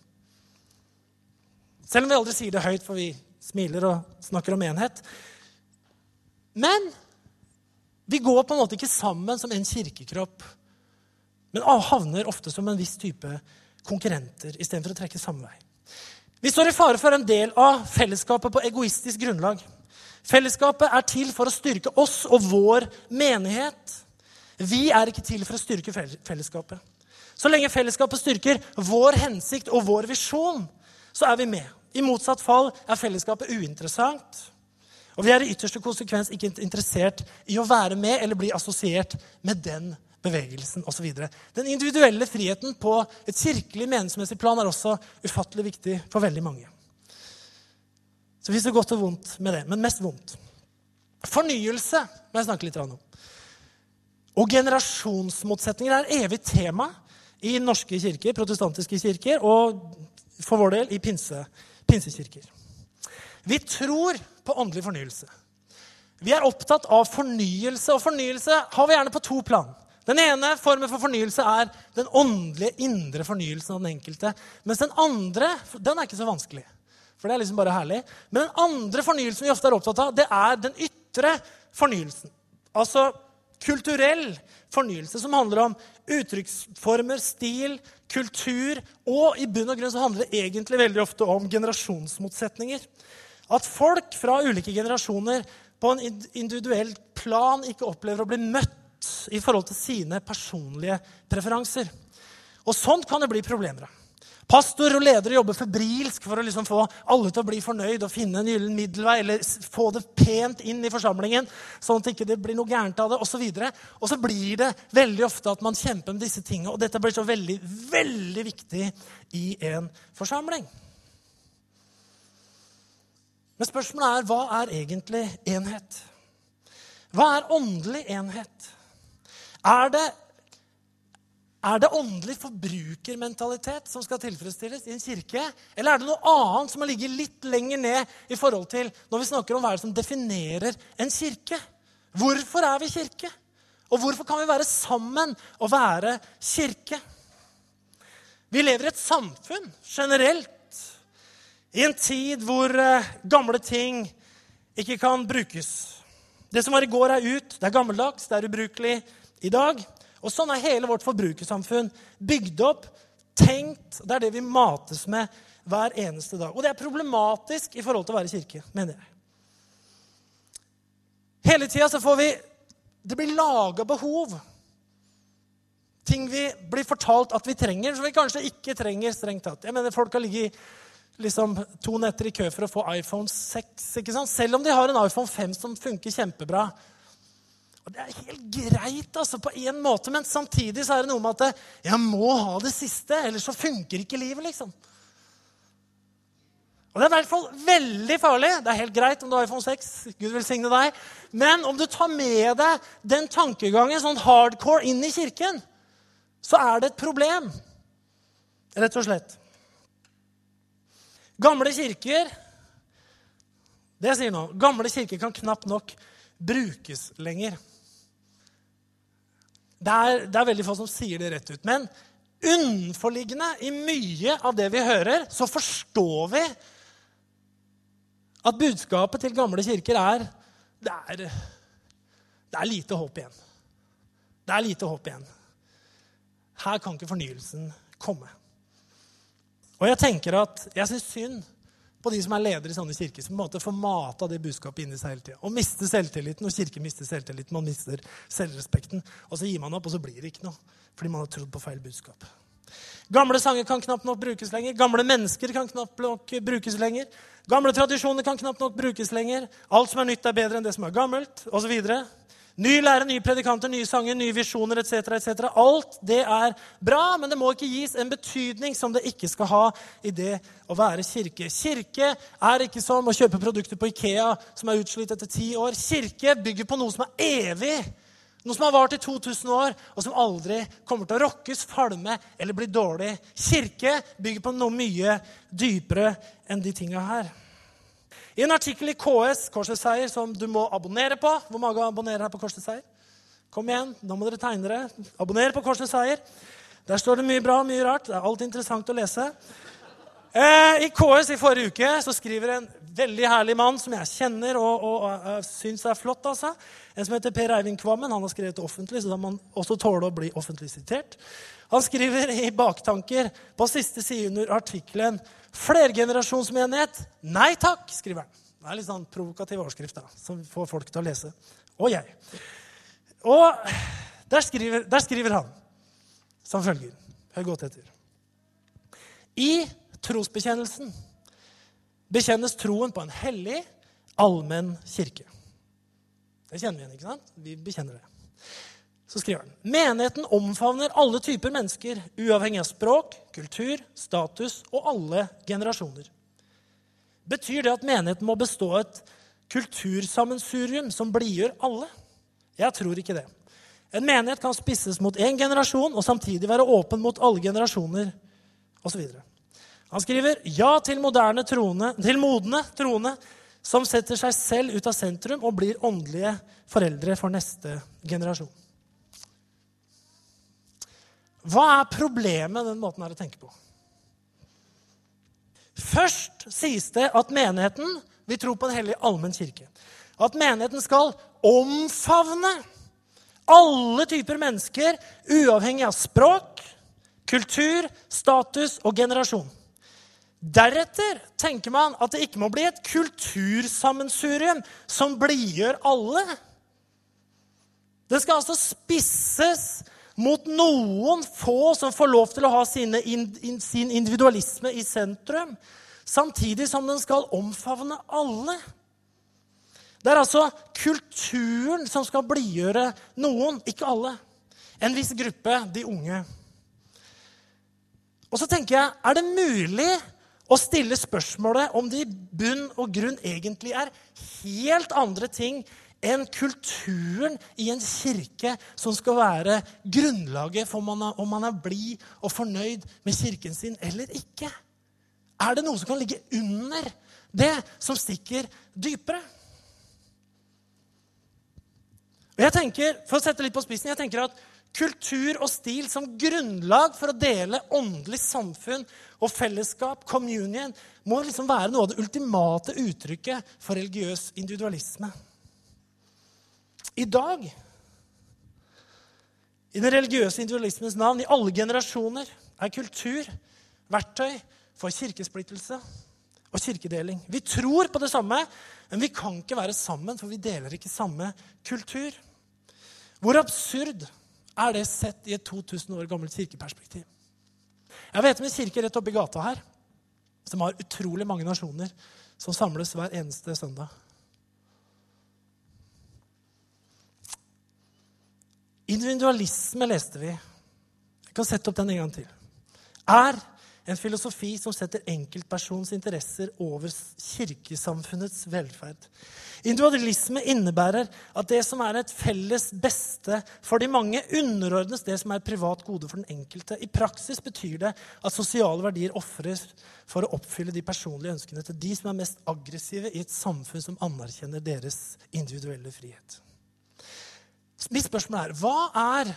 Selv om vi aldri sier det høyt, for vi smiler og snakker om enhet. Men vi går på en måte ikke sammen som en kirkekropp men havner ofte som en viss type konkurrenter istedenfor å trekke samme vei. Vi står i fare for en del av fellesskapet på egoistisk grunnlag. Fellesskapet er til for å styrke oss og vår menighet. Vi er ikke til for å styrke fellesskapet. Så lenge fellesskapet styrker vår hensikt og vår visjon, så er vi med. I motsatt fall er fellesskapet uinteressant. Og vi er i ytterste konsekvens ikke interessert i å være med eller bli assosiert med den bevegelsen osv. Den individuelle friheten på et kirkelig, meningsmessig plan er også ufattelig viktig for veldig mange. Så hvis det er godt og vondt med det, men mest vondt. Fornyelse må jeg snakke litt om. Og generasjonsmotsetninger er evig tema i norske kirker, protestantiske kirker, og for vår del i pinse, pinsekirker. Vi tror på åndelig fornyelse. Vi er opptatt av fornyelse, og fornyelse har vi gjerne på to plan. Den ene formen for fornyelse er den åndelige, indre fornyelsen av den enkelte. Mens den andre den er ikke så vanskelig. For det er liksom bare herlig. Men den andre fornyelsen vi ofte er opptatt av, det er den ytre fornyelsen. Altså kulturell fornyelse, som handler om uttrykksformer, stil, kultur. Og i bunn og grunn så handler det egentlig veldig ofte om generasjonsmotsetninger. At folk fra ulike generasjoner på en individuell plan ikke opplever å bli møtt i forhold til sine personlige preferanser. Og sånt kan det bli problemer av. Pastor og ledere jobber febrilsk for å liksom få alle til å bli fornøyd og finne en gyllen middelvei eller få det pent inn i forsamlingen, sånn at det ikke blir noe gærent av det, osv. Og, og så blir det veldig ofte at man kjemper med disse tingene, og dette blir så veldig, veldig viktig i en forsamling. Men spørsmålet er hva er egentlig enhet? Hva er åndelig enhet? Er det er det åndelig forbrukermentalitet som skal tilfredsstilles i en kirke? Eller er det noe annet som må ligge litt lenger ned i forhold til når vi snakker om hva er det som definerer en kirke? Hvorfor er vi kirke? Og hvorfor kan vi være sammen og være kirke? Vi lever i et samfunn generelt i en tid hvor eh, gamle ting ikke kan brukes. Det som var i går, er ut. Det er gammeldags, det er ubrukelig i dag. Og sånn er hele vårt forbrukersamfunn bygd opp, tenkt. Det er det vi mates med hver eneste dag. Og det er problematisk i forhold til å være kirke, mener jeg. Hele tida så får vi Det blir laga behov. Ting vi blir fortalt at vi trenger, som vi kanskje ikke trenger strengt tatt. Jeg mener Folk har ligget liksom, to netter i kø for å få iPhone 6. ikke sant? Selv om de har en iPhone 5 som funker kjempebra. Og Det er helt greit altså, på en måte, men samtidig så er det noe med at jeg må ha det siste, ellers så funker ikke livet. liksom. Og Det er i hvert fall veldig farlig. Det er helt greit om du har iPhone 6. Gud velsigne deg. Men om du tar med deg den tankegangen sånn hardcore inn i kirken, så er det et problem. Rett og slett. Gamle kirker Det jeg sier nå, gamle kirker kan knapt nok brukes lenger. Det er, det er, veldig få som sier det rett ut. Men unnforliggende i mye av det vi hører, så forstår vi at budskapet til gamle kirker er det er, det er lite håp igjen. Det er lite håp igjen. Her kan ikke fornyelsen komme. Og jeg tenker at jeg syns synd på de som er ledere i sånne kirker, som på en måte får mata det budskapet inni seg hele tida. Og mister selvtilliten, og kirken mister selvtilliten, man mister selvrespekten. Og så gir man opp, og så blir det ikke noe. Fordi man har trodd på feil budskap. Gamle sanger kan knapt nok brukes lenger. Gamle mennesker kan knapt nok brukes lenger. Gamle tradisjoner kan knapt nok brukes lenger. Alt som er nytt, er bedre enn det som er gammelt, osv. Ny lære, nye predikanter, nye sanger, nye visjoner etc. etc. Alt det er bra, men det må ikke gis en betydning som det ikke skal ha i det å være kirke. Kirke er ikke som å kjøpe produkter på Ikea som er utslitt etter ti år. Kirke bygger på noe som er evig. Noe som har vart i 2000 år, og som aldri kommer til å rokkes, falme eller bli dårlig. Kirke bygger på noe mye dypere enn de tinga her. I en artikkel i KS, Korsets Seier, som du må abonnere på Hvor mange abonnerer her på Korsets Seier? Kom igjen, nå må dere tegne dere. Abonner på Korsets Seier. Der står det mye bra mye rart. Det er alt interessant å lese. Eh, I KS i forrige uke så skriver en veldig herlig mann som jeg kjenner og, og, og, og syns er flott. altså. En som heter Per Eivind Kvammen. Han har skrevet offentlig, så da må han også tåle å bli offentlig sitert. Han skriver i baktanker på siste side under artikkelen Flergenerasjonsmenighet? Nei takk, skriver han. Det er litt sånn provokativ overskrift da, som får folk til å lese. Og jeg. Og der skriver, der skriver han som følger. Hør godt etter. I trosbekjennelsen bekjennes troen på en hellig, allmenn kirke. Det kjenner vi igjen, ikke sant? Vi bekjenner det. Så skriver han menigheten omfavner alle typer mennesker, uavhengig av språk, kultur, status og alle generasjoner. Betyr det at menigheten må bestå av et kultursammensurium som blidgjør alle? Jeg tror ikke det. En menighet kan spisses mot én generasjon og samtidig være åpen mot alle generasjoner osv. Han skriver ja til, troende, til modne troende som setter seg selv ut av sentrum og blir åndelige foreldre for neste generasjon. Hva er problemet med den måten her å tenke på? Først sies det at menigheten vi tror på en hellig allmenn kirke. At menigheten skal omfavne alle typer mennesker, uavhengig av språk, kultur, status og generasjon. Deretter tenker man at det ikke må bli et kultursammensurium som blidgjør alle. Det skal altså spisses mot noen få som får lov til å ha sine, in, sin individualisme i sentrum, samtidig som den skal omfavne alle. Det er altså kulturen som skal blidgjøre noen, ikke alle. En viss gruppe, de unge. Og så tenker jeg, er det mulig å stille spørsmålet om det i bunn og grunn egentlig er helt andre ting enn kulturen i en kirke som skal være grunnlaget for om man er blid og fornøyd med kirken sin eller ikke. Er det noe som kan ligge under det, som stikker dypere? Og jeg tenker, For å sette litt på spissen, jeg tenker at kultur og stil som grunnlag for å dele åndelig samfunn og fellesskap, communion, må liksom være noe av det ultimate uttrykket for religiøs individualisme. I dag, i den religiøse individualismens navn, i alle generasjoner, er kultur verktøy for kirkesplittelse og kirkedeling. Vi tror på det samme, men vi kan ikke være sammen, for vi deler ikke samme kultur. Hvor absurd er det sett i et 2000 år gammelt kirkeperspektiv? Jeg vet om en kirke rett oppi gata her som har utrolig mange nasjoner som samles hver eneste søndag. Individualisme leste vi. Jeg kan sette opp den en gang til. Er en filosofi som setter enkeltpersons interesser over kirkesamfunnets velferd. Individualisme innebærer at det som er et felles beste for de mange, underordnes det som er privat gode for den enkelte. I praksis betyr det at sosiale verdier ofres for å oppfylle de personlige ønskene til de som er mest aggressive i et samfunn som anerkjenner deres individuelle frihet. Mitt spørsmål er hva er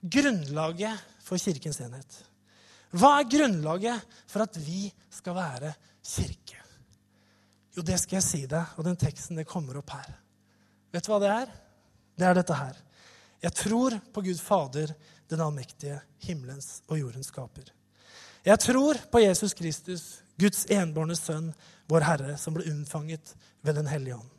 grunnlaget for Kirkens enhet? Hva er grunnlaget for at vi skal være kirke? Jo, det skal jeg si deg, og den teksten det kommer opp her. Vet du hva det er? Det er dette her. Jeg tror på Gud Fader, den allmektige, himmelens og jordens skaper. Jeg tror på Jesus Kristus, Guds enbårne sønn, vår Herre, som ble unnfanget ved Den hellige ånd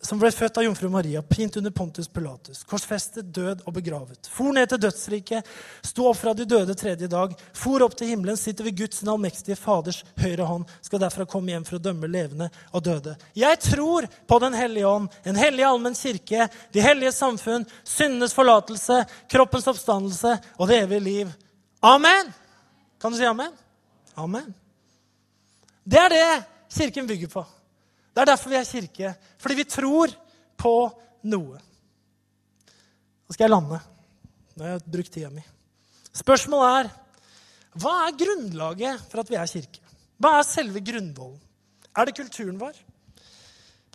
som ble født av jomfru Maria, pint under Pontus Pilatus, korsfestet, død og begravet. For ned til dødsriket, sto opp fra de døde tredje dag, for opp til himmelen, sitter ved Guds den allmektige Faders høyre hånd, skal derfra komme hjem for å dømme levende og døde. Jeg tror på Den hellige ånd, en hellig allmenn kirke, de hellige samfunn, syndenes forlatelse, kroppens oppstandelse og det evige liv. Amen! Kan du si amen? Amen. Det er det kirken bygger på. Det er derfor vi er kirke. Fordi vi tror på noe. Nå skal jeg lande. Nå har jeg brukt tida mi. Spørsmålet er hva er grunnlaget for at vi er kirke? Hva er selve grunnvollen? Er det kulturen vår?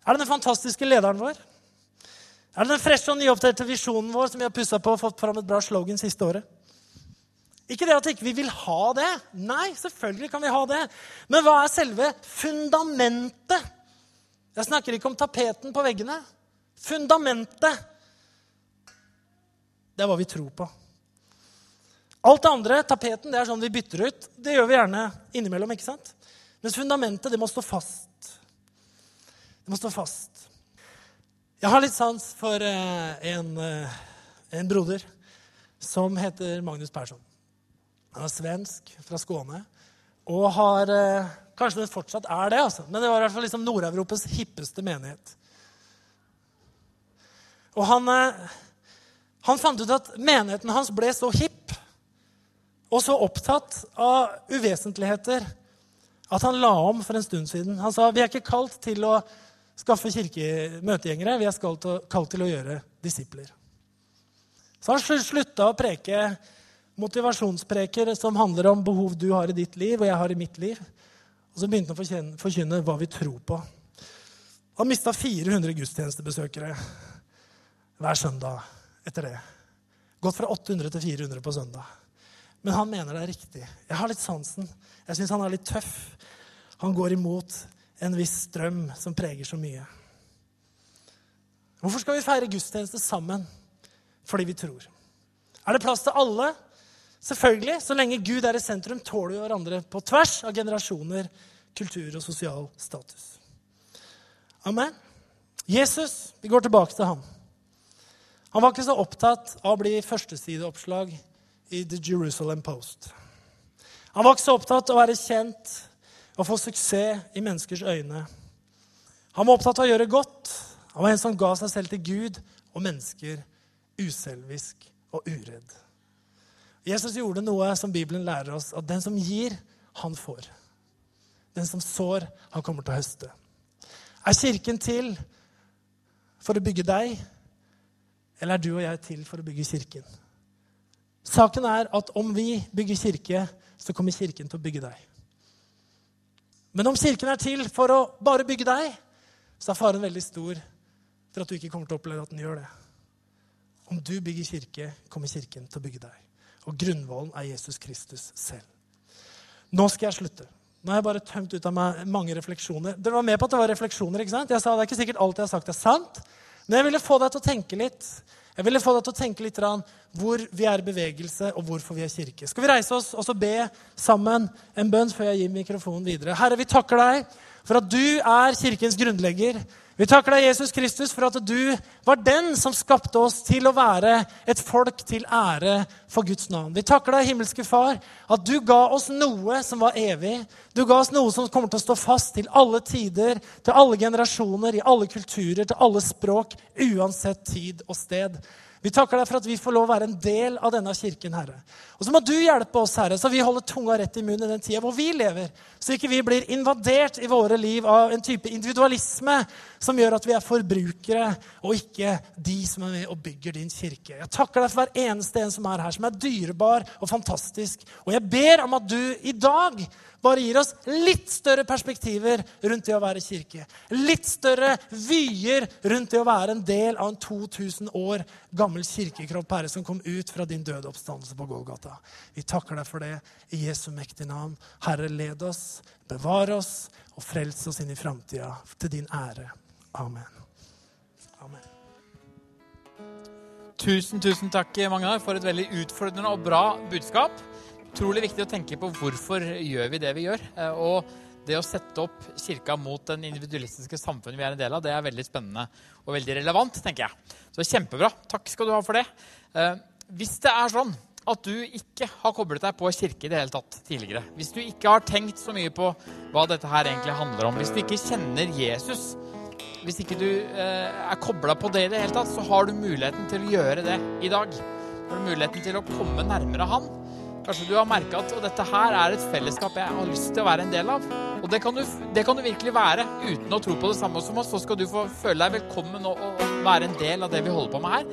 Er det den fantastiske lederen vår? Er det den freshe og nyoppdaterte visjonen vår som vi har pussa på og fått fram et bra slogan siste året? Ikke det at ikke vi ikke vil ha det. Nei, selvfølgelig kan vi ha det. Men hva er selve fundamentet jeg snakker ikke om tapeten på veggene. Fundamentet. Det er hva vi tror på. Alt det andre, tapeten, det er sånn vi bytter ut. Det gjør vi gjerne innimellom. ikke sant? Mens fundamentet, det må stå fast. Det må stå fast. Jeg har litt sans for eh, en, eh, en broder som heter Magnus Persson. Han er svensk, fra Skåne, og har eh, Kanskje det fortsatt er det, altså. men det var i hvert fall liksom Nord-Europas hippeste menighet. Og han, eh, han fant ut at menigheten hans ble så hipp og så opptatt av uvesentligheter at han la om for en stund siden. Han sa vi er ikke kalt til å skaffe kirkemøtegjengere, vi er kalt til å gjøre disipler. Så han slutta å preke motivasjonspreker som handler om behov du har i ditt liv, og jeg har i mitt liv. Og så begynte han å forkynne hva vi tror på. Han mista 400 gudstjenestebesøkere hver søndag etter det. Gått fra 800 til 400 på søndag. Men han mener det er riktig. Jeg har litt sansen. Jeg syns han er litt tøff. Han går imot en viss strøm som preger så mye. Hvorfor skal vi feire gudstjeneste sammen? Fordi vi tror. Er det plass til alle? Selvfølgelig. Så lenge Gud er i sentrum, tåler vi hverandre på tvers av generasjoner, kultur og sosial status. Amen. Jesus, vi går tilbake til ham. Han var ikke så opptatt av å bli førstesideoppslag i The Jerusalem Post. Han var ikke så opptatt av å være kjent og få suksess i menneskers øyne. Han var opptatt av å gjøre godt. Han var en som ga seg selv til Gud og mennesker, uselvisk og uredd. Jesus gjorde noe som Bibelen lærer oss, at den som gir, han får. Den som sår, han kommer til å høste. Er Kirken til for å bygge deg, eller er du og jeg til for å bygge kirken? Saken er at om vi bygger kirke, så kommer kirken til å bygge deg. Men om kirken er til for å bare bygge deg, så er faren veldig stor for at du ikke kommer til å oppleve at den gjør det. Om du bygger kirke, kommer kirken til å bygge deg. Og grunnvollen er Jesus Kristus selv. Nå skal jeg slutte. Nå har jeg bare tømt ut av meg mange refleksjoner. Dere var med på at det var refleksjoner. ikke sant? Jeg sa Det er ikke sikkert alt jeg har sagt, er sant. Men jeg ville få deg til å tenke litt. Jeg ville få deg til å tenke litt hvor vi er i bevegelse, og hvorfor vi er kirke. Skal vi reise oss og så be sammen en bønn før jeg gir mikrofonen videre? Herre, vi takker deg for at du er kirkens grunnlegger. Vi takker deg, Jesus Kristus, for at du var den som skapte oss til å være et folk til ære for Guds navn. Vi takker deg, himmelske Far, at du ga oss noe som var evig. Du ga oss noe som kommer til å stå fast til alle tider, til alle generasjoner, i alle kulturer, til alle språk, uansett tid og sted. Vi takker deg for at vi får lov å være en del av denne kirken, Herre. Og så må du hjelpe oss, Herre, så vi holder tunga rett i munnen i den tida hvor vi lever. Så ikke vi blir invadert i våre liv av en type individualisme som gjør at vi er forbrukere, og ikke de som er med og bygger din kirke. Jeg takker deg for hver eneste en som er her, som er dyrebar og fantastisk. Og jeg ber om at du i dag bare gir oss litt større perspektiver rundt det å være kirke. Litt større vyer rundt det å være en del av en 2000 år gammel kirkekropp, Herre, som kom ut fra din døde oppstandelse på Golgata. Vi takker deg for det i Jesu mektige navn. Herre, led oss, bevare oss og frels oss inn i framtida til din ære. Amen. Amen. Tusen, tusen takk, Magnar, for et veldig utfordrende og bra budskap utrolig viktig å tenke på hvorfor gjør vi det vi gjør. Eh, og det å sette opp kirka mot den individualistiske samfunnet vi er en del av, det er veldig spennende og veldig relevant, tenker jeg. Så kjempebra. Takk skal du ha for det. Eh, hvis det er sånn at du ikke har koblet deg på kirke i det hele tatt tidligere, hvis du ikke har tenkt så mye på hva dette her egentlig handler om, hvis du ikke kjenner Jesus, hvis ikke du eh, er kobla på det i det hele tatt, så har du muligheten til å gjøre det i dag. Du har muligheten til å komme nærmere Han Kanskje du har merka at dette her er et fellesskap jeg har lyst til å være en del av. Og det kan, du, det kan du virkelig være uten å tro på det samme som oss. Så skal du få føle deg velkommen og, og, være en del av det vi holder på med her.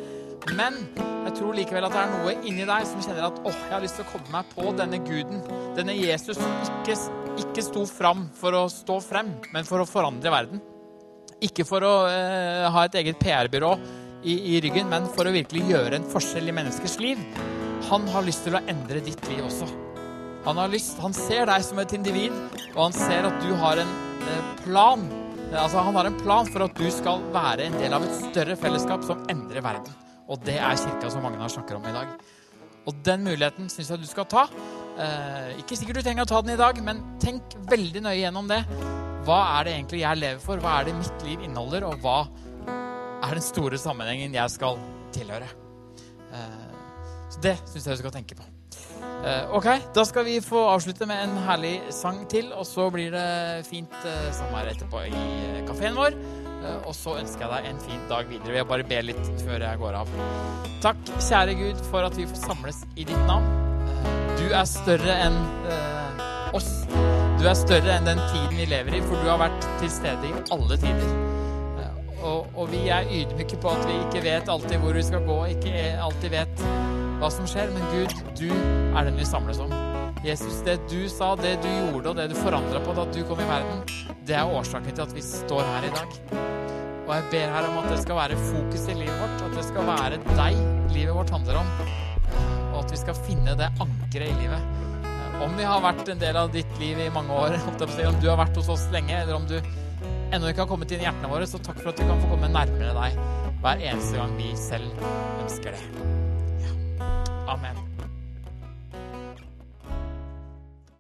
Men jeg tror likevel at det er noe inni deg som kjenner at åh, jeg har lyst til å komme meg på denne guden, denne Jesus som ikke, ikke sto fram for å stå frem, men for å forandre verden. Ikke for å eh, ha et eget PR-byrå i, i ryggen, men for å virkelig gjøre en forskjell i menneskers liv. Han har lyst til å endre ditt liv også. Han, har lyst, han ser deg som et individ, og han ser at du har en eh, plan. Altså, han har en plan for at du skal være en del av et større fellesskap som endrer verden. Og det er kirka som mange har snakker om i dag. Og den muligheten syns jeg du skal ta. Eh, ikke sikkert du trenger å ta den i dag, men tenk veldig nøye gjennom det. Hva er det egentlig jeg lever for? Hva er det mitt liv inneholder? Og hva er den store sammenhengen jeg skal tilhøre? Eh, Så det syns jeg du skal tenke på. Eh, ok, da skal vi få avslutte med en herlig sang til, og så blir det fint sammen samvær etterpå i kafeen vår. Og så ønsker jeg deg en fin dag videre. Jeg bare be litt før jeg går av. Takk, kjære Gud, for at vi får samles i ditt navn. Du er større enn oss. Du er større enn den tiden vi lever i, for du har vært til stede i alle tider. Og, og, vi er ydmyke på at vi ikke vet alltid hvor vi skal gå, ikke alltid vet hva som skjer, men Gud, du er den vi samles om. Jesus, det du sa, det du gjorde og det du forandra på da du kom i verden, det er årsaken til at vi står her i dag. Og jeg ber her om at det skal være fokus i livet vårt, at det skal være deg livet vårt handler om, og at vi skal finne det ankeret i livet. Om vi har vært en del av ditt liv i mange år, om du har vært hos oss lenge, eller om du ennå ikke har kommet inn i hjertene våre, så takk for at vi kan få komme nærmere deg hver eneste gang vi selv ønsker det. Ja. Amen.